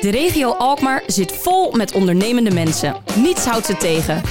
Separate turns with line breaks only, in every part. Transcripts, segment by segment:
De regio Alkmaar zit vol met ondernemende mensen. Niets houdt ze tegen.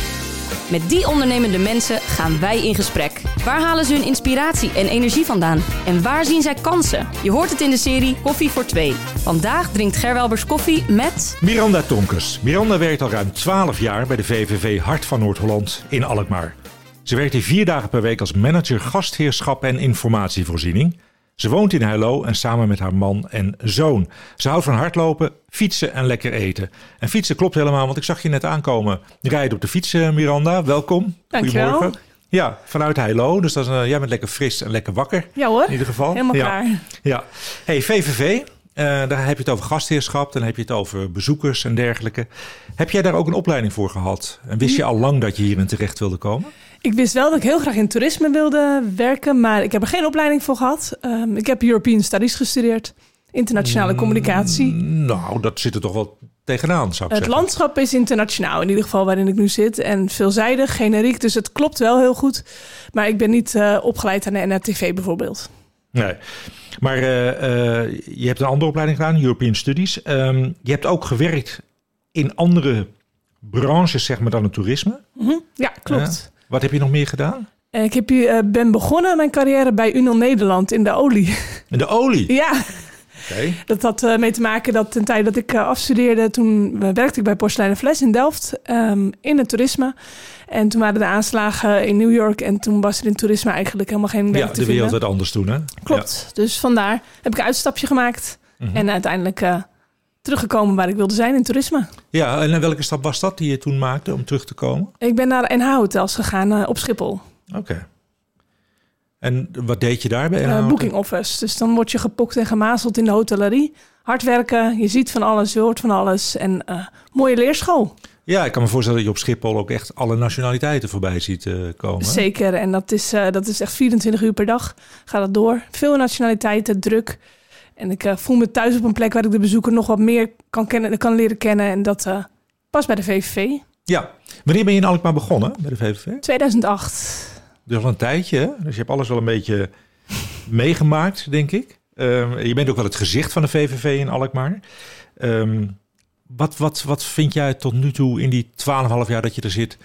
Met die ondernemende mensen gaan wij in gesprek. Waar halen ze hun inspiratie en energie vandaan? En waar zien zij kansen? Je hoort het in de serie Koffie voor Twee. Vandaag drinkt Gerwelbers koffie met...
Miranda Tonkes. Miranda werkt al ruim 12 jaar bij de VVV Hart van Noord-Holland in Alkmaar. Ze werkt hier vier dagen per week als manager gastheerschap en informatievoorziening. Ze woont in Heilo en samen met haar man en zoon. Ze houdt van hardlopen, fietsen en lekker eten. En fietsen klopt helemaal, want ik zag je net aankomen. Rijden op de fiets, eh, Miranda. Welkom.
Dankjewel.
Goedemorgen. Ja, vanuit Heilo. Dus dat is, eh, jij bent lekker fris en lekker wakker.
Ja hoor,
In ieder geval.
helemaal
ja.
klaar.
Ja. Hey, VVV. eh, daar heb je het over gastheerschap, dan heb je het over bezoekers en dergelijke. Heb jij daar ook een opleiding voor gehad? En wist je al lang dat je hierin terecht wilde komen?
Ik wist wel dat ik heel graag in toerisme wilde werken, maar ik heb er geen opleiding voor gehad. Ehm, ik heb European Studies gestudeerd, internationale communicatie.
Nou, dat zit er toch wel tegenaan, zou ik
Het
zeggen.
landschap is internationaal, in ieder geval waarin ik nu zit. En veelzijdig, generiek, dus het klopt wel heel goed. Maar ik ben niet eh, opgeleid aan de NRTV bijvoorbeeld.
Nee. Maar eh, eh, je hebt een andere opleiding gedaan, European Studies. Ehm, je hebt ook gewerkt in andere branches, zeg maar, dan het toerisme.
Mhm. Ja, klopt.
Wat heb je nog meer gedaan?
En Ik heb, eh, ben begonnen mijn carrière bij Unil Nederland in de olie.
In de olie.
ja. Dat had eh, mee te maken dat ten tijde dat ik eh, afstudeerde, toen eh, werkte ik bij Porselein en Fles in Delft ehm, in het toerisme. En toen waren de aanslagen in New York en toen was er in toerisme eigenlijk helemaal geen werk
Ja,
te
de wereld werd anders toen, hè?
Klopt. Dus vandaar heb ik een uitstapje gemaakt
Mhm.
en uiteindelijk eh, teruggekomen waar ik wilde zijn in toerisme.
Ja, en welke stap was dat die je toen maakte om terug te komen?
Ik ben naar NH Hotels gegaan eh, op Schiphol,
Oké. En wat deed je daar bij
eh, booking office. Dus dan word je gepokt en gemazeld in de hotellerie. Hard werken, je ziet van alles, je hoort van alles en eh, mooie leerschool.
Ja, ik kan me voorstellen dat je op Schiphol ook echt alle nationaliteiten voorbij ziet komen.
Zeker, en dat is, dat is echt 24 uur per dag gaat dat door. Veel nationaliteiten, druk. En ik eh, voel me thuis op een plek waar ik de bezoeker nog wat meer kan, kennen, kan leren kennen. En dat eh past bij de VVV.
Ja. Wanneer ben je in Alkmaar begonnen bij de VVV?
2008.
Dus al een tijdje, hè? Dus je hebt alles wel een beetje meegemaakt, denk ik. Ehm, je bent ook wel het gezicht van de VVV in Alkmaar. Ehm, wat, wat, wat vind jij tot nu toe in die 12,5 jaar dat je er zit?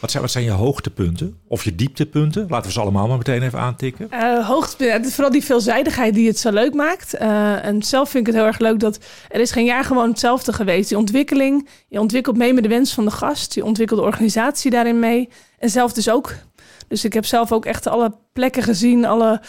Wat zijn, wat zijn je hoogtepunten of je dieptepunten? Laten we ze allemaal maar meteen even aantikken.
Eh hoogtepunt, het is vooral die veelzijdigheid die het zo leuk maakt. Eh, en zelf vind ik het heel erg leuk dat er is geen jaar gewoon hetzelfde geweest. Die ontwikkeling, je ontwikkelt mee met de wens van de gast. Je ontwikkelt de organisatie daarin mee. En zelf dus ook. Dus ik heb zelf ook echt alle plekken gezien, alle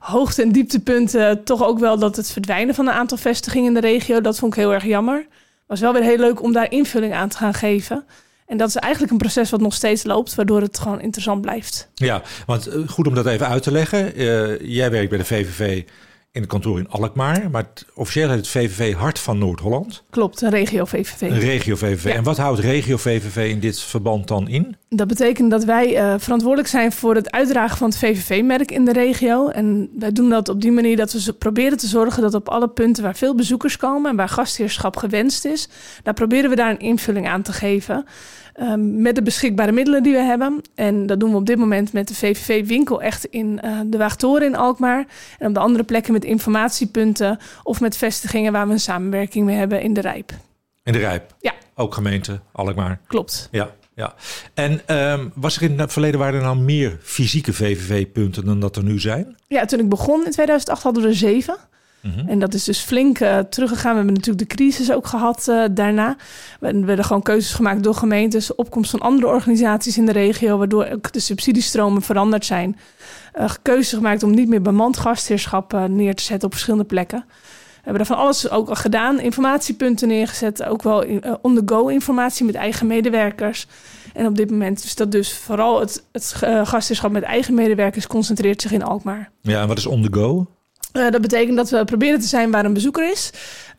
hoogte- en dieptepunten. Toch ook wel dat het verdwijnen van een aantal vestigingen in de regio, dat vond ik heel erg jammer. Was wel weer heel leuk om daar invulling aan te gaan geven. En dat is eigenlijk een proces wat nog steeds loopt, waardoor het gewoon interessant blijft.
Ja, want eh, goed om dat even uit te leggen. Eh, jij werkt bij de VVV in het kantoor in Alkmaar. Maar het, officieel heet het VVV Hart van Noord-Holland.
Klopt, een regio VVV.
Een regio VVV.
Ja.
En wat houdt regio VVV in dit verband dan in?
Dat betekent dat wij eh, verantwoordelijk zijn voor het uitdragen van het VVV-merk in de regio. En wij doen dat op die manier dat we proberen te zorgen dat op alle punten waar veel bezoekers komen en waar gastheerschap gewenst is, daar proberen we daar een invulling aan te geven. Ehm, met de beschikbare middelen die we hebben. En dat doen we op dit moment met de VVV-winkel echt in eh, de Waagtoren in Alkmaar. En op de andere plekken met informatiepunten of met vestigingen waar we een samenwerking mee hebben in de Rijp.
In de Rijp?
Ja.
Ook gemeente Alkmaar?
Klopt.
Ja. ja. En ehm, was er in het verleden waren er nou meer fysieke VVV-punten dan dat er nu zijn?
Ja, toen ik begon in 2008 hadden we er zeven.
Mhm.
En dat is dus flink eh, teruggegaan. We hebben natuurlijk de crisis ook gehad eh, daarna. Er werden gewoon keuzes gemaakt door gemeentes, opkomst van andere organisaties in de regio, waardoor ook de subsidiestromen veranderd zijn. Eh keuzes gemaakt om niet meer bemand gastheerschap neer te zetten op verschillende plekken. We hebben er van alles ook al gedaan. Informatiepunten neergezet. Ook wel on-the-go informatie met eigen medewerkers. En op dit moment is dat dus vooral het, het gastheerschap met eigen medewerkers concentreert zich in Alkmaar.
Ja, en wat is on
Eh, dat betekent dat we proberen te zijn waar een bezoeker is.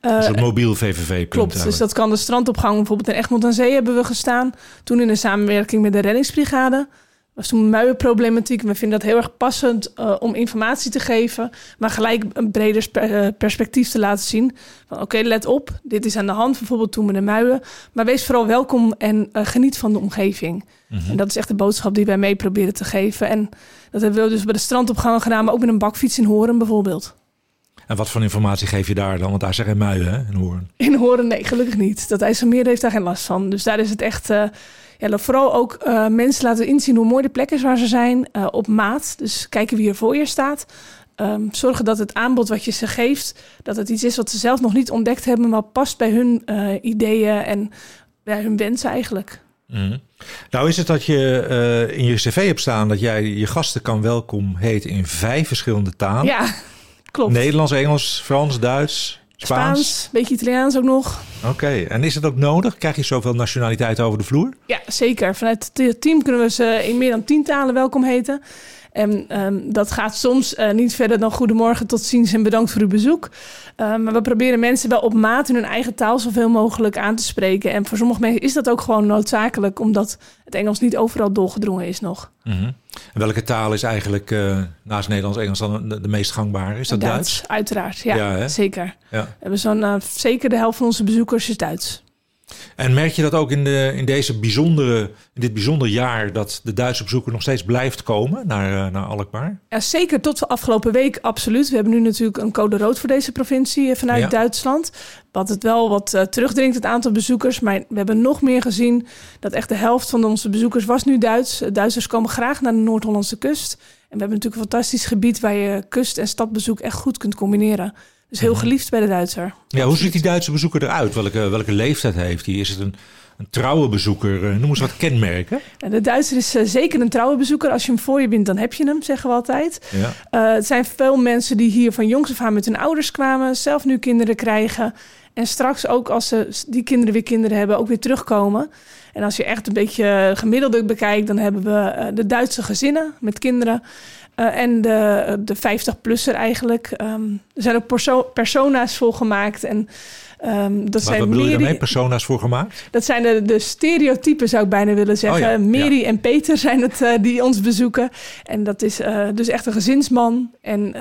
Een soort mobiel VVV-punt.
Klopt, dus dat kan de strandopgang bijvoorbeeld in Egmond aan Zee hebben we gestaan. Toen in een samenwerking met de reddingsbrigade. Was toen muienproblematiek. We vinden dat heel erg passend eh, om informatie te geven, maar gelijk een breder eh, perspectief te laten zien. Van oké, let op, dit is aan de hand, bijvoorbeeld toen met de muien. Maar wees vooral welkom en eh, geniet van de omgeving.
Mhm.
En dat is echt de boodschap die wij mee proberen te geven. En dat hebben we dus bij de strandopgangen gedaan, maar ook met een bakfiets in Horen bijvoorbeeld.
En wat voor informatie geef je daar dan? Want daar zijn geen muien hè, in Hoorn.
In Horen, nee, gelukkig niet. Dat IJsselmeer heeft daar geen last van. Dus daar is het echt... Uh, ja, vooral ook uh, mensen laten inzien hoe mooi de plek is waar ze zijn. Uh, op maat. Dus kijken wie er voor je staat. Um, zorgen dat het aanbod wat je ze geeft... dat het iets is wat ze zelf nog niet ontdekt hebben... maar past bij hun ideeën en bij hun wensen eigenlijk.
Mm. Nou is het dat je in je cv hebt staan dat jij je gasten kan welkom heten in vijf verschillende talen.
Ja, klopt.
Nederlands, Engels, Frans, Duits, Spaans.
Spaans beetje Italiaans ook nog.
Oké, en is het ook nodig? Krijg je zoveel nationaliteiten over de vloer?
Ja, zeker. Vanuit het team kunnen we ze in meer dan tien talen welkom heten. En um, dat gaat soms uh, niet verder dan goedemorgen, tot ziens en bedankt voor uw bezoek. Uh, maar we proberen mensen wel op maat in hun eigen taal zoveel mogelijk aan te spreken. En voor sommige mensen is dat ook gewoon noodzakelijk, omdat het Engels niet overal doorgedrongen is nog.
Mm -hmm. En welke taal is eigenlijk uh, naast Nederlands Engels dan de, de, meest gangbare? Is dat Duits?
Duits? Uiteraard, ja, ja zeker. Ja. We hebben zo'n zeker de helft van onze bezoekers is Duits.
En merk je dat ook in, de, in, deze bijzondere, in dit bijzondere jaar dat de Duitse bezoeker nog steeds blijft komen naar, uh, naar Alkmaar?
Ja, zeker tot de afgelopen week, absoluut. We hebben nu natuurlijk een code rood voor deze provincie eh, vanuit Duitsland. Wat het wel wat uh, terugdringt, het aantal bezoekers. Maar we hebben nog meer gezien dat echt de helft van onze bezoekers was nu Duits. Duitsers komen graag naar de Noord-Hollandse kust. En we hebben natuurlijk een fantastisch gebied waar je kust- en stadbezoek echt goed kunt combineren. Dus heel geliefd bij de Duitser.
Ja, hoe ziet die Duitse bezoeker eruit? Welke, welke leeftijd heeft hij? Is het een, een trouwe bezoeker? Eh, noem eens wat kenmerken.
De Duitser is uh, zeker een trouwe bezoeker. Als je hem voor je bent, dan heb je hem, zeggen we altijd. Ja. Uh, het zijn veel mensen die hier van jongs af aan met hun ouders kwamen, zelf nu kinderen krijgen. En straks ook als ze die kinderen weer kinderen hebben, ook weer terugkomen. En als je echt een beetje gemiddelde bekijkt, dan hebben we de Duitse gezinnen met kinderen. Uh, en de, de 50-plusser eigenlijk. Um, er zijn ook perso persona's voor gemaakt. En, um, dat
zijn bedoel je daarmee? Persona's voor gemaakt?
Dat zijn de, de stereotypen, zou ik bijna willen zeggen. Oh ja, Mary ja. en Peter zijn het uh, die ons bezoeken. En dat is uh, dus echt een gezinsman. En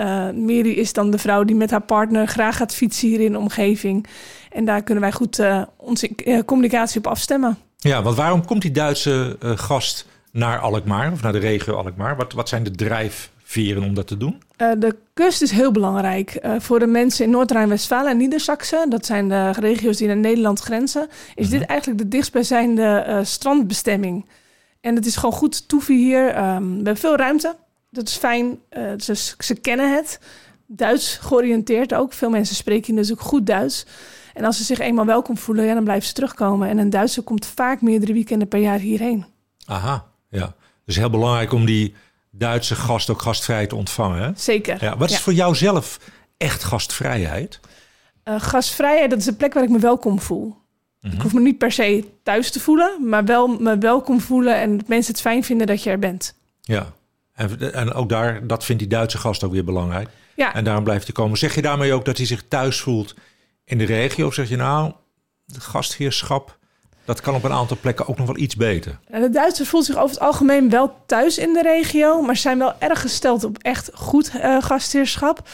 Mary is dan de vrouw die met haar partner graag gaat fietsen hier in de omgeving. En daar kunnen wij goed onze communicatie op afstemmen.
Ja, want waarom komt die Duitse gast naar Alkmaar of naar de regio Alkmaar? Wat, wat zijn de drijfveren om dat te doen?
Uh, de kust is heel belangrijk. Uh, voor de mensen in Noord-Rijn-Westfalen en Niedersachsen, dat zijn de regio's die naar Nederland grenzen, is -hmm. dit eigenlijk de dichtstbijzijnde uh, strandbestemming. En het is gewoon goed toeven hier. Um, we hebben veel ruimte. Dat is fijn. Ze, ze, kennen het. Duits georiënteerd ook. Veel mensen spreken dus ook goed Duits. En als ze zich eenmaal welkom voelen, ja, dan blijven ze terugkomen. En een Duitser komt vaak meerdere weekenden per jaar hierheen.
Aha. Ja, dus heel belangrijk om die Duitse gast ook gastvrij te ontvangen. Hè?
Zeker.
Ja, wat is
ja.
voor jou zelf echt gastvrijheid?
Uh, gastvrijheid, dat is een plek waar ik me welkom voel. Mm -hmm. Ik hoef me niet per se thuis te voelen, maar wel me welkom voelen en dat mensen het fijn vinden dat je er bent.
Ja, en, en ook daar, dat vindt die Duitse gast ook weer belangrijk.
Ja.
En daarom blijft hij komen. Zeg je daarmee ook dat hij zich thuis voelt in de regio? Of zeg je nou, de gastheerschap, dat kan op een aantal plekken ook nog wel iets beter.
De Duitsers voelt zich over het algemeen wel thuis in de regio, maar zijn wel erg gesteld op echt goed uh, gastheerschap.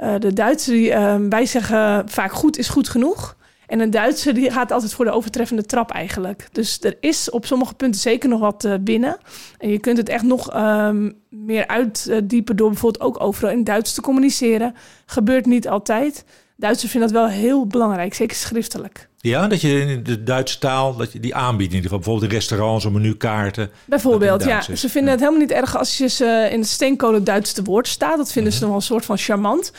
Uh, de Duitsers, die, wij zeggen vaak goed is goed genoeg. En een Duitser die gaat altijd voor de overtreffende trap eigenlijk. Dus er is op sommige punten zeker nog wat binnen. En je kunt het echt nog um, meer uitdiepen door bijvoorbeeld ook overal in Duits te communiceren. Gebeurt niet altijd. Duitsers vinden dat wel heel belangrijk, zeker schriftelijk.
Ja, dat je in de Duitse taal dat je die aanbiedt in ieder geval. Bijvoorbeeld in restaurants of menukaarten.
Bijvoorbeeld, ja. Is. Ze vinden ja. het helemaal niet erg als je ze in het steenkolen Duits te woord staat. Dat vinden mm -hmm. ze nog wel een soort van charmant.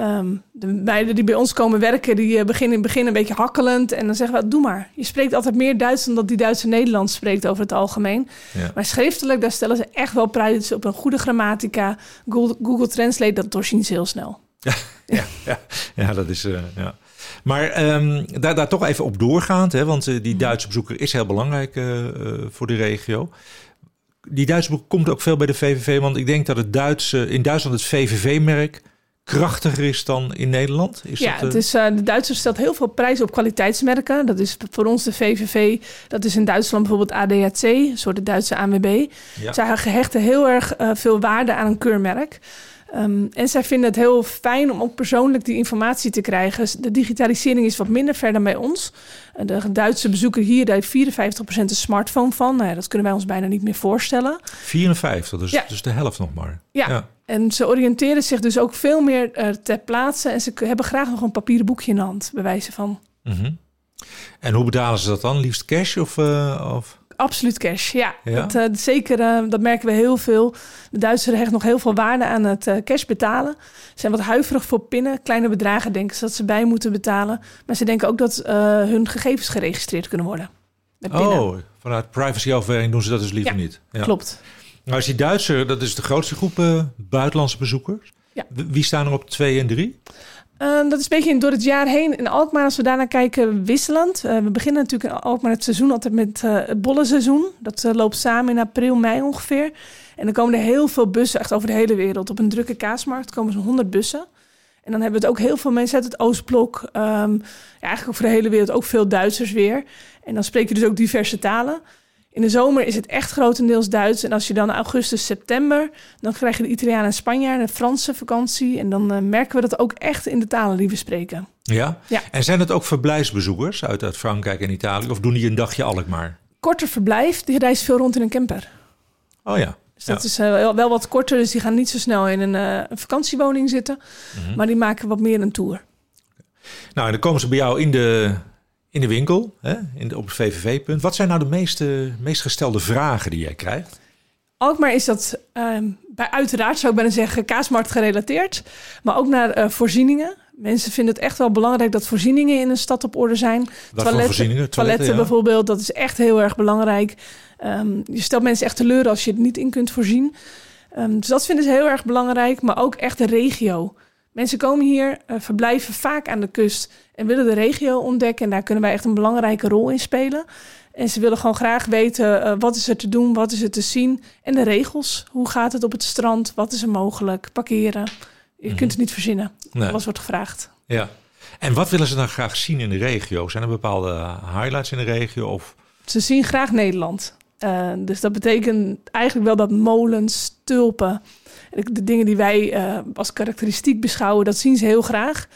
Um, de meiden die bij ons komen werken, die beginnen in het begin een beetje hakkelend. En dan zeggen we, doe maar. Je spreekt altijd meer Duits dan dat die Duitse Nederlands spreekt over het algemeen. Ja. Maar schriftelijk, daar stellen ze echt wel prijs op een goede grammatica. Google, Google Translate, dat doorzien ze heel snel.
Ja, ja, ja, dat is... Uh, ja. Maar um, daar, daar toch even op doorgaand, hè, want uh, die Duitse bezoeker is heel belangrijk uh, voor de regio. Die Duitse komt ook veel bij de VVV, want ik denk dat het Duitse, in Duitsland het VVV-merk krachtiger is dan in Nederland?
Is ja, dat, uh... het is, uh, de Duitsers stelt heel veel prijs op kwaliteitsmerken. Dat is voor ons de VVV. Dat is in Duitsland bijvoorbeeld ADAC, een soort de Duitse ANWB. Ja. Zij gehechten heel erg uh, veel waarde aan een keurmerk. Um, en zij vinden het heel fijn om ook persoonlijk die informatie te krijgen. De digitalisering is wat minder ver dan bij ons. De Duitse bezoeker hier, daar heeft 54% een smartphone van. Nou ja, dat kunnen wij ons bijna niet meer voorstellen.
54, dus, ja. dus de helft nog maar.
Ja. ja. En ze oriënteren zich dus ook veel meer uh, ter plaatse. En ze hebben graag nog een papieren boekje in de hand, bij wijze van.
Mhm. En hoe betalen ze dat dan? Liefst cash of... Uh, of...
Absoluut cash, ja. Dat, uh, zeker, dat merken we heel veel. De Duitsers hechten nog heel veel waarde aan het cash betalen. Ze zijn wat huiverig voor pinnen. Kleine bedragen denken ze dat ze bij moeten betalen. Maar ze denken ook dat hun gegevens geregistreerd kunnen worden.
Oh, vanuit privacy-overweging doen ze dat dus liever niet.
Ja, klopt.
Nou is die Duitser, dat is de grootste groep buitenlandse bezoekers. Ja. Wie staan er op twee en drie?
Uh, dat is een beetje door het jaar heen. In Alkmaar, als we daarnaar kijken, wisselend. Uh, we beginnen natuurlijk in Alkmaar het seizoen altijd met uh, het bollenseizoen. Dat loopt samen in april, mei ongeveer. En dan komen er heel veel bussen, echt over de hele wereld. Op een drukke kaasmarkt komen zo'n 100 bussen. En dan hebben we het ook heel veel mensen uit het Oostblok. Um, ja, eigenlijk over de hele wereld, ook veel Duitsers weer. En dan spreek je dus ook diverse talen. In de zomer is het echt grotendeels Duits. En als je dan augustus, september, dan krijg je de Italianen en Spanjaarden, de Franse vakantie. En dan uh, merken we dat ook echt in de talen die we spreken.
Ja? ja. En zijn het ook verblijfsbezoekers uit, uit Frankrijk en Italië? Of doen die een dagje Alkmaar?
Korter verblijf, die reist veel rond in een camper.
Oh ja.
Dus dat is uh, wel wat korter, dus die gaan niet zo snel in een, uh, een vakantiewoning zitten. Mm -hmm. Maar die maken wat meer een tour.
Nou, en dan komen ze bij jou in de, in de winkel, hè, in de, op het VVV-punt. Wat zijn nou de meeste, meest gestelde vragen die jij krijgt?
Alkmaar is dat um, bij uiteraard, zou ik bijna zeggen, kaasmarkt gerelateerd. Maar ook naar uh, voorzieningen. Mensen vinden het echt wel belangrijk dat voorzieningen in een stad op orde zijn.
Wat toiletten, voorzieningen?
Toiletten, toiletten ja. bijvoorbeeld, dat is echt heel erg belangrijk. Um, je stelt mensen echt teleur als je het niet in kunt voorzien. Um, dus dat vinden ze heel erg belangrijk. Maar ook echt de regio. Mensen komen hier, uh, verblijven vaak aan de kust en willen de regio ontdekken. En daar kunnen wij echt een belangrijke rol in spelen. En ze willen gewoon graag weten uh, wat is er te doen, wat is er te zien. En de regels. Hoe gaat het op het strand? Wat is er mogelijk? Parkeren. Je mm. kunt het niet verzinnen. Nee. Alles wordt gevraagd.
Ja. En wat willen ze dan graag zien in de regio? Zijn er bepaalde highlights in de regio? Of?
Ze zien graag Nederland. Uh, dus dat betekent eigenlijk wel dat molens, tulpen, de dingen die wij uh, als karakteristiek beschouwen, dat zien ze heel graag.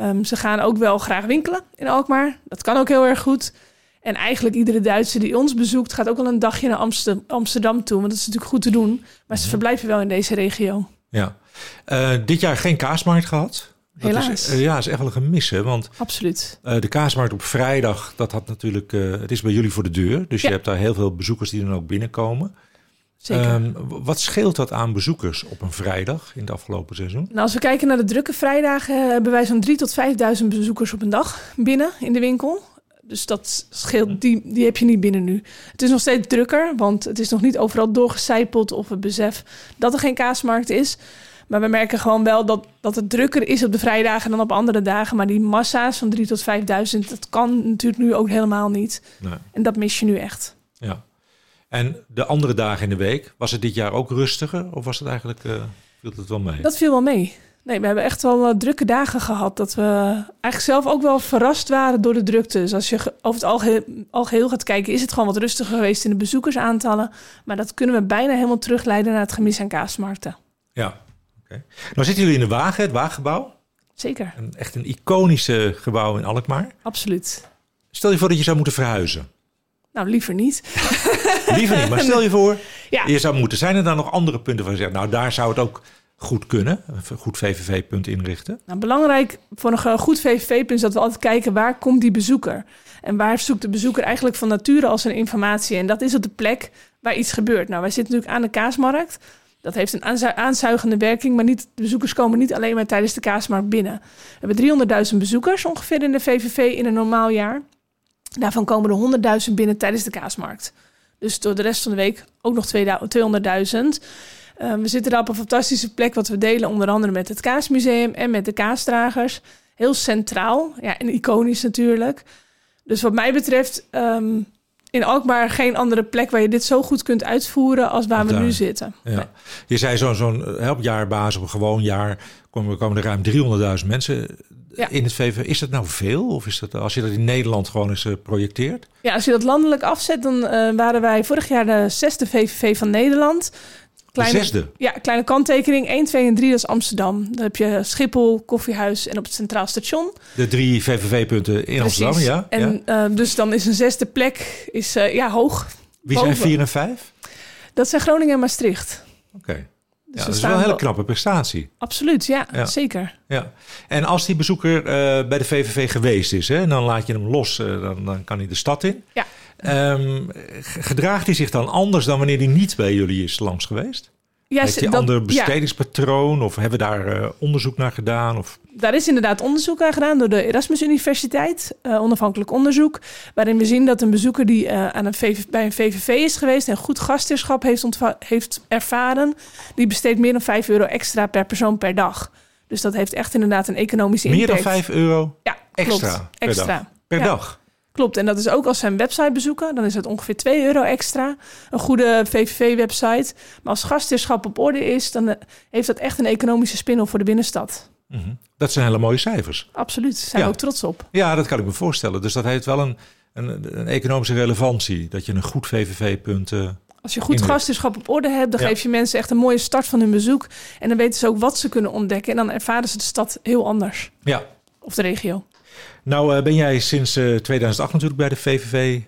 Um, ze gaan ook wel graag winkelen in Alkmaar. Dat kan ook heel erg goed. En eigenlijk iedere Duitser die ons bezoekt, gaat ook wel een dagje naar Amsterdam, toe. Want dat is natuurlijk goed te doen. Maar ze mhm. verblijven wel in deze regio.
Ja. Uh, dit jaar geen kaasmarkt gehad. Dat
Helaas.
Is, uh, ja, is echt wel een gemis, hè? Want
Absoluut.
Uh, de kaasmarkt op vrijdag, dat had natuurlijk... het is bij jullie voor de deur. Dus ja. je hebt daar heel veel bezoekers die dan ook binnenkomen.
Zeker. Um,
wat scheelt dat aan bezoekers op een vrijdag in het afgelopen seizoen?
Nou, als we kijken naar de drukke vrijdagen, hebben wij zo'n 3.000 tot 5.000 bezoekers op een dag binnen in de winkel. Dus dat scheelt, die, die heb je niet binnen nu. Het is nog steeds drukker, want het is nog niet overal doorgecijpeld of het besef dat er geen kaasmarkt is. Maar we merken gewoon wel dat, dat het drukker is op de vrijdagen dan op andere dagen. Maar die massa's van 3.000 tot 5.000, dat kan natuurlijk nu ook helemaal niet. Nee. En dat mis je nu echt.
Ja. En de andere dagen in de week, was het dit jaar ook rustiger? Of was het eigenlijk, uh, viel het wel mee?
Dat viel wel mee. Nee, we hebben echt wel uh, drukke dagen gehad. Dat we eigenlijk zelf ook wel verrast waren door de drukte. Dus als je over het algeheel, algeheel gaat kijken, is het gewoon wat rustiger geweest in de bezoekersaantallen. Maar dat kunnen we bijna helemaal terugleiden naar het gemis aan kaasmarkten.
Ja, oké. Okay. Nou zitten jullie in de Wagen, het Wagengebouw.
Zeker.
Een, echt een iconische gebouw in Alkmaar.
Absoluut.
Stel je voor dat je zou moeten verhuizen.
Nou, liever niet.
liever niet, maar stel je voor, ja. je zou moeten. Zijn er dan nog andere punten van je zegt, nou daar zou het ook goed kunnen, een goed VVV-punt inrichten?
Nou, belangrijk voor een goed VVV-punt is dat we altijd kijken waar komt die bezoeker? En waar zoekt de bezoeker eigenlijk van nature als een informatie? En dat is op de plek waar iets gebeurt. Nou, wij zitten natuurlijk aan de kaasmarkt. Dat heeft een aanzuigende werking, maar niet, de bezoekers komen niet alleen maar tijdens de kaasmarkt binnen. We hebben 300.000 bezoekers ongeveer in de VVV in een normaal jaar. Daarvan komen er 100.000 binnen tijdens de kaasmarkt. Dus door de rest van de week ook nog 200.000. Uh, we zitten daar op een fantastische plek, wat we delen onder andere met het Kaasmuseum en met de kaasdragers. Heel centraal, ja, en iconisch natuurlijk. Dus wat mij betreft um, in Alkmaar geen andere plek waar je dit zo goed kunt uitvoeren als waar we nu zitten.
Ja. Nee. Je zei zo'n zo'n helpjaarbasis op een gewoon jaar komen, komen er ruim 300.000 mensen ja. in het VV. Is dat nou veel? Of is dat als je dat in Nederland gewoon eens uh, projecteert?
Ja, als je dat landelijk afzet, dan uh, waren wij vorig jaar de zesde VVV van Nederland.
Kleine, de zesde?
Ja, kleine kanttekening. 1, 2 en 3, dat is Amsterdam. Dan heb je Schiphol, Koffiehuis en op het Centraal Station.
De drie VVV-punten in Precies. Amsterdam, ja.
En. Uh, dus dan is een zesde plek is, ja, hoog.
Wie boven. zijn vier en vijf?
Dat zijn Groningen en Maastricht.
Oké. Okay.
Dus
ja, dat is wel een hele knappe prestatie.
Absoluut, ja,
Ja.
zeker.
Ja. En als die bezoeker eh, bij de VVV geweest is, hè, en dan laat je hem los, eh, dan, dan kan hij de stad in.
Ja.
Ehm, gedraagt hij zich dan anders dan wanneer hij niet bij jullie is langs geweest?
Ja,
Heeft een
dat-
ander
ja,
bestedingspatroon? Of hebben we daar eh, onderzoek naar gedaan? Of...
daar is inderdaad onderzoek aan gedaan door de Erasmus Universiteit, eh, onafhankelijk onderzoek, waarin we zien dat een bezoeker die eh, aan een VV bij een VVV is geweest en goed gastheerschap heeft, ervaren, die besteedt meer dan 5 euro extra per persoon per dag. Dus dat heeft echt inderdaad een economische
Meer
impact.
dan 5 euro
Ja,
extra
klopt.
per
extra.
dag? per
Ja.
dag?
Klopt, en dat is ook als ze een website bezoeken, dan is het ongeveer 2 euro extra. Een goede VVV-website. Maar als gastheerschap op orde is, dan eh, heeft dat echt een economische spin-off voor de binnenstad.
Mhm. Dat zijn hele mooie cijfers.
Absoluut, daar zijn
Ja.
we ook trots op.
Ja, dat kan ik me voorstellen. Dus dat heeft wel een, een, een economische relevantie. Dat je een goed VVV-punt... eh,
Als je goed gastheerschap op orde hebt, dan
Ja.
geef je mensen echt een mooie start van hun bezoek. En dan weten ze ook wat ze kunnen ontdekken. En dan ervaren ze de stad heel anders.
ja,
Of de regio.
Nou eh, ben jij sinds eh, 2008 natuurlijk bij de VVV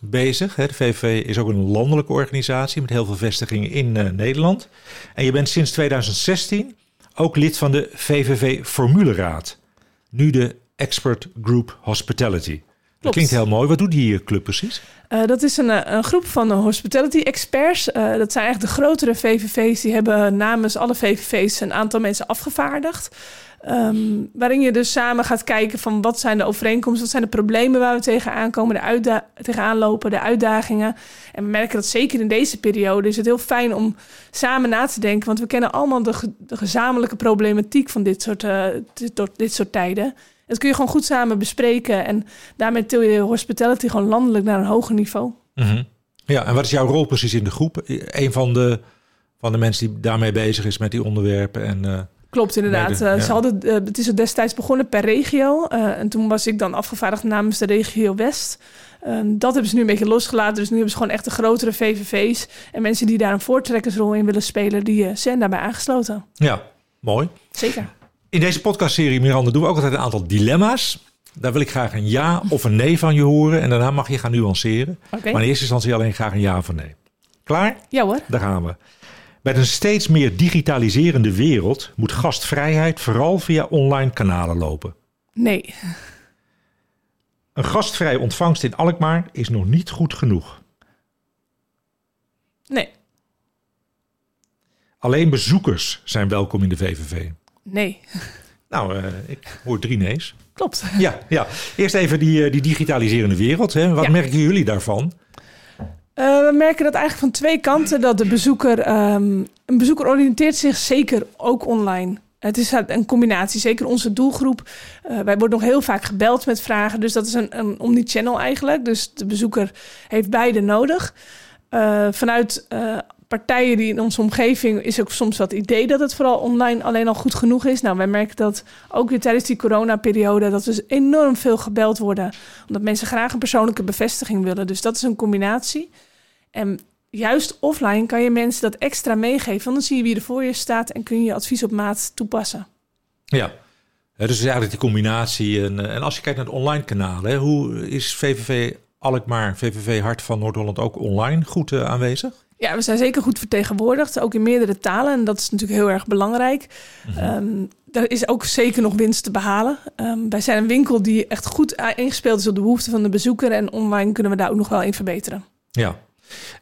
bezig. De VVV is ook een landelijke organisatie met heel veel vestigingen in eh, Nederland. En je bent sinds 2016 ook lid van de VVV Formuleraad. Nu de Expert Group Hospitality. Dat
Klopt.
klinkt heel mooi. Wat doet die eh, club precies?
Eh, dat is een, eh, een groep van hospitality experts. Dat zijn eigenlijk de grotere VVV's. Die hebben namens alle VVV's een aantal mensen afgevaardigd. Ehm, waarin je dus samen gaat kijken van wat zijn de overeenkomsten, wat zijn de problemen waar we tegenaan komen, de uitda- tegenaan lopen, de uitdagingen. En we merken dat zeker in deze periode is het heel fijn om samen na te denken, want we kennen allemaal de, ge- de gezamenlijke problematiek van dit soort, dit, dit soort tijden. Dat kun je gewoon goed samen bespreken en daarmee til je hospitality gewoon landelijk naar een hoger niveau.
Mhm. Ja, en wat is jouw rol precies in de groep? Een van de, van de mensen die daarmee bezig is met die onderwerpen. En, eh,
Klopt, inderdaad.
Mede,
Eh,
ja.
ze hadden, eh, het is er destijds begonnen per regio. eh, en toen was ik dan afgevaardigd namens de regio West. Eh, dat hebben ze nu een beetje losgelaten. Dus nu hebben ze gewoon echt de grotere VVV's. En mensen die daar een voortrekkersrol in willen spelen, die zijn daarbij aangesloten.
ja, mooi.
Zeker.
In deze podcastserie, Miranda, doen we ook altijd een aantal dilemma's. Daar wil ik graag een ja of een nee van je horen. En daarna mag je gaan nuanceren. Maar in eerste instantie alleen graag een ja of een nee. Klaar?
Ja hoor.
Daar gaan we. Met een steeds meer digitaliserende wereld moet gastvrijheid vooral via online kanalen lopen.
Nee.
Een gastvrije ontvangst in Alkmaar is nog niet goed genoeg.
Nee.
Alleen bezoekers zijn welkom in de VVV.
Nee.
Nou, eh, ik hoor drie nee's.
Klopt.
Ja, ja. eerst even die, eh, die digitaliserende wereld. Hè. Wat
Ja.
merken jullie daarvan?
Eh, we merken dat eigenlijk van twee kanten dat de bezoeker, ehm, een bezoeker oriënteert zich zeker ook online. Het is een combinatie, zeker onze doelgroep. Eh, wij worden nog heel vaak gebeld met vragen, dus dat is een, een omnichannel eigenlijk. Dus de bezoeker heeft beide nodig. Eh, vanuit partijen die in onze omgeving is ook soms wat idee dat het vooral online alleen al goed genoeg is. Nou, wij merken dat ook weer tijdens die coronaperiode dat we enorm veel gebeld worden, omdat mensen graag een persoonlijke bevestiging willen. Dus dat is een combinatie. En juist offline kan je mensen dat extra meegeven, want dan zie je wie er voor je staat en kun je advies op maat toepassen.
Ja. Dus het eigenlijk die combinatie. En, eh, en als je kijkt naar de online kanalen, hoe is VVV Alkmaar, VVV Hart van Noord-Holland ook online goed eh, aanwezig?
Ja, we zijn zeker goed vertegenwoordigd, ook in meerdere talen. En dat is natuurlijk heel erg belangrijk. Ehm daar is ook zeker nog winst te behalen. Ehm, wij zijn een winkel die echt goed ingespeeld is op de behoeften van de bezoeker. En online kunnen we daar ook nog wel in verbeteren.
Ja.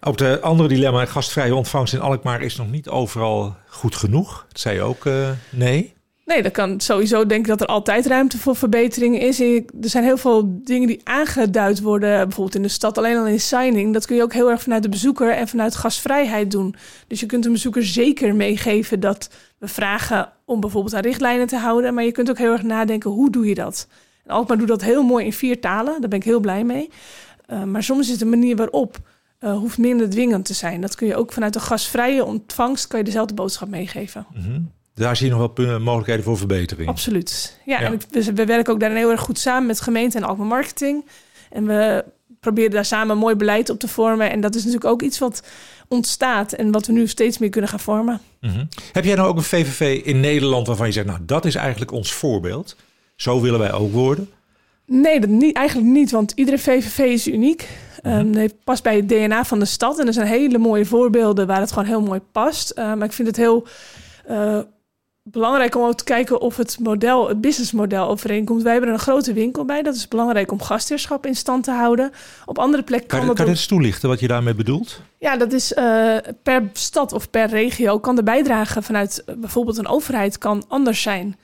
Ook de andere dilemma, gastvrije ontvangst in Alkmaar is nog niet overal goed genoeg. Dat zei je ook eh, nee.
Nee, dat kan sowieso denk ik dat er altijd ruimte voor verbetering is. Er zijn heel veel dingen die aangeduid worden, bijvoorbeeld in de stad, alleen al in signing. Dat kun je ook heel erg vanuit de bezoeker en vanuit gastvrijheid doen. Dus je kunt een bezoeker zeker meegeven dat we vragen om bijvoorbeeld aan richtlijnen te houden. Maar je kunt ook heel erg nadenken, hoe doe je dat? En Alkmaar doet dat heel mooi in vier talen, daar ben ik heel blij mee. Uh, maar soms is de manier waarop uh, hoeft minder dwingend te zijn. Dat kun je ook vanuit de gasvrije ontvangst, kan je dezelfde boodschap meegeven.
-hmm. Daar zie je nog wel mogelijkheden voor verbetering.
Absoluut. Ja, ja. en we, we, werken ook daarin heel erg goed samen met gemeente en Alkmaar Marketing. En we proberen daar samen mooi beleid op te vormen. En dat is natuurlijk ook iets wat ontstaat en wat we nu steeds meer kunnen gaan vormen.
Mm -hmm. Heb jij nou ook een VVV in Nederland waarvan je zegt, nou dat is eigenlijk ons voorbeeld. Zo willen wij ook worden?
Nee, dat niet, eigenlijk niet, want iedere VVV is uniek. Um, het past bij het DNA van de stad. En er zijn hele mooie voorbeelden waar het gewoon heel mooi past. Uh, maar ik vind het heel uh, belangrijk om ook te kijken of het model, het businessmodel overeenkomt. Wij hebben er een grote winkel bij. Dat is belangrijk om gastheerschap in stand te houden. Op andere plekken
kan,
kan,
kan
dat
je
ook-
eens toelichten wat je daarmee bedoelt?
Ja, dat is eh, per stad of per regio kan de bijdrage vanuit eh, bijvoorbeeld een overheid kan anders zijn.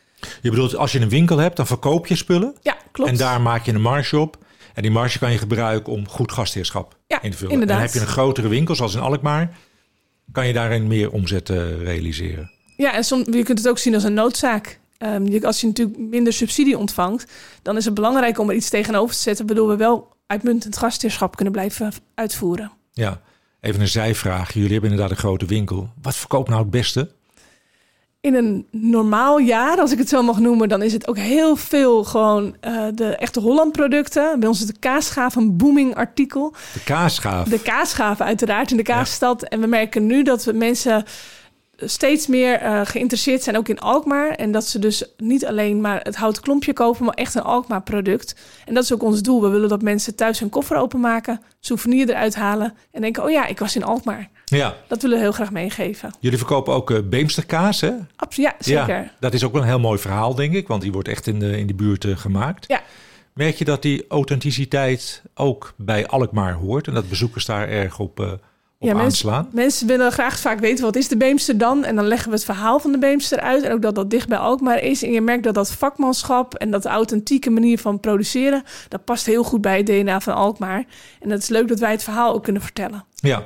Je bedoelt, als je een winkel hebt, dan verkoop je spullen.
Ja, klopt.
En daar maak je een marge op. En die marge kan je gebruiken om goed gastheerschap
Ja,
in te vullen.
inderdaad.
En heb je een grotere winkel, zoals in Alkmaar, kan je daarin meer omzet eh, realiseren.
Ja, en soms, je kunt het ook zien als een noodzaak. Ehm, je, als je natuurlijk minder subsidie ontvangt, dan is het belangrijk om er iets tegenover te zetten, waardoor we wel uitmuntend gastheerschap kunnen blijven uitvoeren.
Ja, even een zijvraag. Jullie hebben inderdaad een grote winkel. Wat verkoopt nou het beste?
In een normaal jaar, als ik het zo mag noemen, dan is het ook heel veel gewoon eh, de echte Holland producten. Bij ons is de kaasgaaf een booming artikel.
De kaasgaaf.
De kaasgaven uiteraard in de kaasstad. En we merken nu dat we mensen steeds meer eh, geïnteresseerd zijn, ook in Alkmaar. En dat ze dus niet alleen maar het houten klompje kopen, maar echt een Alkmaar product. En dat is ook ons doel. We willen dat mensen thuis hun koffer openmaken, souvenir eruit halen en denken, oh ja, ik was in Alkmaar.
Ja,
Dat willen we heel graag meegeven.
jullie verkopen ook eh, Beemsterkaas, hè?
Absoluut, ja, zeker.
Ja, dat is ook wel een heel mooi verhaal, denk ik. Want die wordt echt in de, in de buurt eh, gemaakt.
Ja.
Merk je dat die authenticiteit ook bij Alkmaar hoort? En dat bezoekers daar erg op, op
Ja, mensen,
aanslaan?
mensen willen graag vaak weten wat is de Beemster dan. En dan leggen we het verhaal van de Beemster uit. En ook dat dat dicht bij Alkmaar is. En je merkt dat dat vakmanschap en dat authentieke manier van produceren... dat past heel goed bij het DNA van Alkmaar. En het is leuk dat wij het verhaal ook kunnen vertellen.
Ja.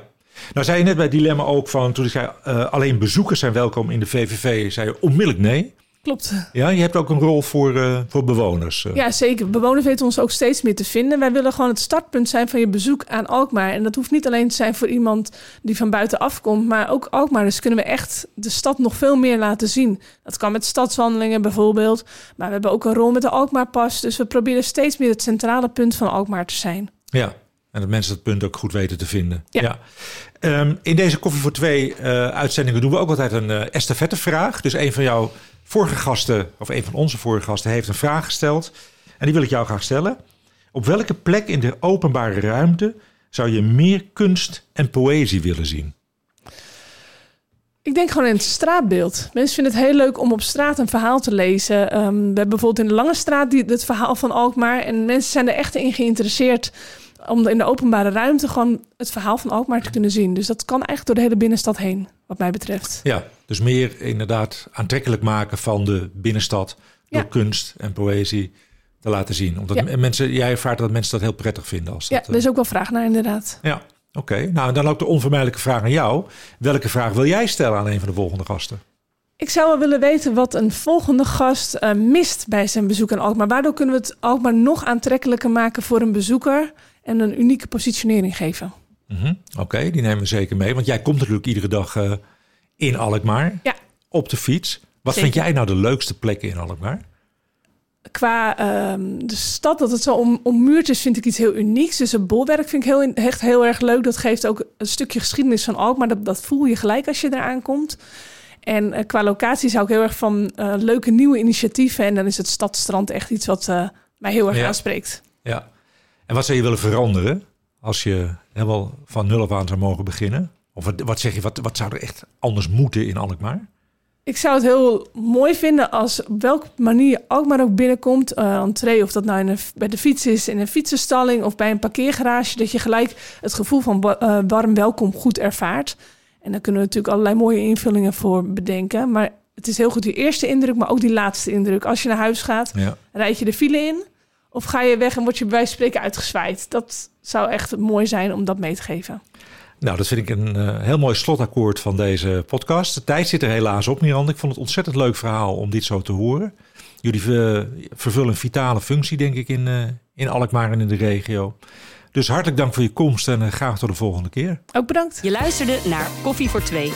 Nou zei je net bij Dilemma ook van, toen ik zei eh, alleen bezoekers zijn welkom in de VVV, zei je onmiddellijk nee.
Klopt.
Ja, je hebt ook een rol voor, eh, voor bewoners. eh.
Ja, zeker. Bewoners weten ons ook steeds meer te vinden. Wij willen gewoon het startpunt zijn van je bezoek aan Alkmaar. En dat hoeft niet alleen te zijn voor iemand die van buitenaf komt, maar ook Alkmaar. Dus kunnen we echt de stad nog veel meer laten zien. Dat kan met stadswandelingen bijvoorbeeld. Maar we hebben ook een rol met de Alkmaarpas. Dus we proberen steeds meer het centrale punt van Alkmaar te zijn.
Ja, en dat mensen dat punt ook goed weten te vinden.
Ja.
Ehm, in deze Koffie voor Twee eh, uitzendingen doen we ook altijd een eh estafettevraag. Dus een van jouw vorige gasten, of een van onze vorige gasten, heeft een vraag gesteld. En die wil ik jou graag stellen. Op welke plek in de openbare ruimte zou je meer kunst en poëzie willen zien?
Ik denk gewoon in het straatbeeld. Mensen vinden het heel leuk om op straat een verhaal te lezen. Ehm, we hebben bijvoorbeeld in de Lange Straat die, het verhaal van Alkmaar. En mensen zijn er echt in geïnteresseerd om in de openbare ruimte gewoon het verhaal van Alkmaar te kunnen zien. Dus dat kan eigenlijk door de hele binnenstad heen, wat mij betreft.
Ja, dus meer inderdaad aantrekkelijk maken van de binnenstad door
Ja.
kunst en poëzie te laten zien. Omdat
Ja.
mensen, jij ervaart dat mensen dat heel prettig vinden. Als
Ja,
dat, eh,
er is ook wel vraag naar inderdaad.
Ja, oké. Nou, en dan ook de onvermijdelijke vraag aan jou. Welke vraag wil jij stellen aan een van de volgende gasten?
Ik zou wel willen weten wat een volgende gast eh, mist bij zijn bezoek aan Alkmaar. Waardoor kunnen we het Alkmaar nog aantrekkelijker maken voor een bezoeker en een unieke positionering geven?
Mhm, Oké, die nemen we zeker mee. Want jij komt natuurlijk iedere dag eh, in Alkmaar
Ja.
op de fiets. Wat
Zeker.
vind jij nou de leukste plekken in Alkmaar?
Qua ehm, de stad, dat het zo om, ommuurd is, vind ik iets heel unieks. Dus het bolwerk vind ik heel, echt heel erg leuk. Dat geeft ook een stukje geschiedenis van Alkmaar. Dat, dat voel je gelijk als je eraan komt. En eh, qua locatie zou ik heel erg van eh, leuke nieuwe initiatieven. En dan is het Stadstrand echt iets wat eh, mij heel erg
Ja.
aanspreekt.
Ja. En wat zou je willen veranderen als je helemaal van nul af aan zou mogen beginnen? Of wat, wat zeg je, wat, wat zou er echt anders moeten in Alkmaar?
Ik zou het heel mooi vinden als op welke manier Alkmaar ook binnenkomt. eh entree, of dat nou in een, bij de fiets is, in een fietsenstalling of bij een parkeergarage. Dat je gelijk het gevoel van eh, warm welkom goed ervaart. En daar kunnen we natuurlijk allerlei mooie invullingen voor bedenken. Maar het is heel goed die eerste indruk, maar ook die laatste indruk. Als je naar huis gaat,
Ja.
rijd je de file in? Of ga je weg en word je bij wijze van spreken uitgezwaaid? Dat zou echt mooi zijn om dat mee te geven.
Nou, dat vind ik een eh, heel mooi slotakkoord van deze podcast. De tijd zit er helaas op, Miranda. Ik vond het ontzettend leuk verhaal om dit zo te horen. Jullie eh, vervullen een vitale functie, denk ik, in, eh, in Alkmaar en in de regio. Dus hartelijk dank voor je komst en graag tot de volgende keer.
Ook bedankt.
Je luisterde naar Koffie voor Twee.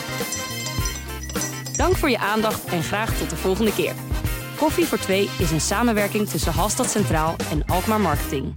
Dank voor je aandacht en graag tot de volgende keer. Koffie voor Twee is een samenwerking tussen Halstad Centraal en Alkmaar Marketing.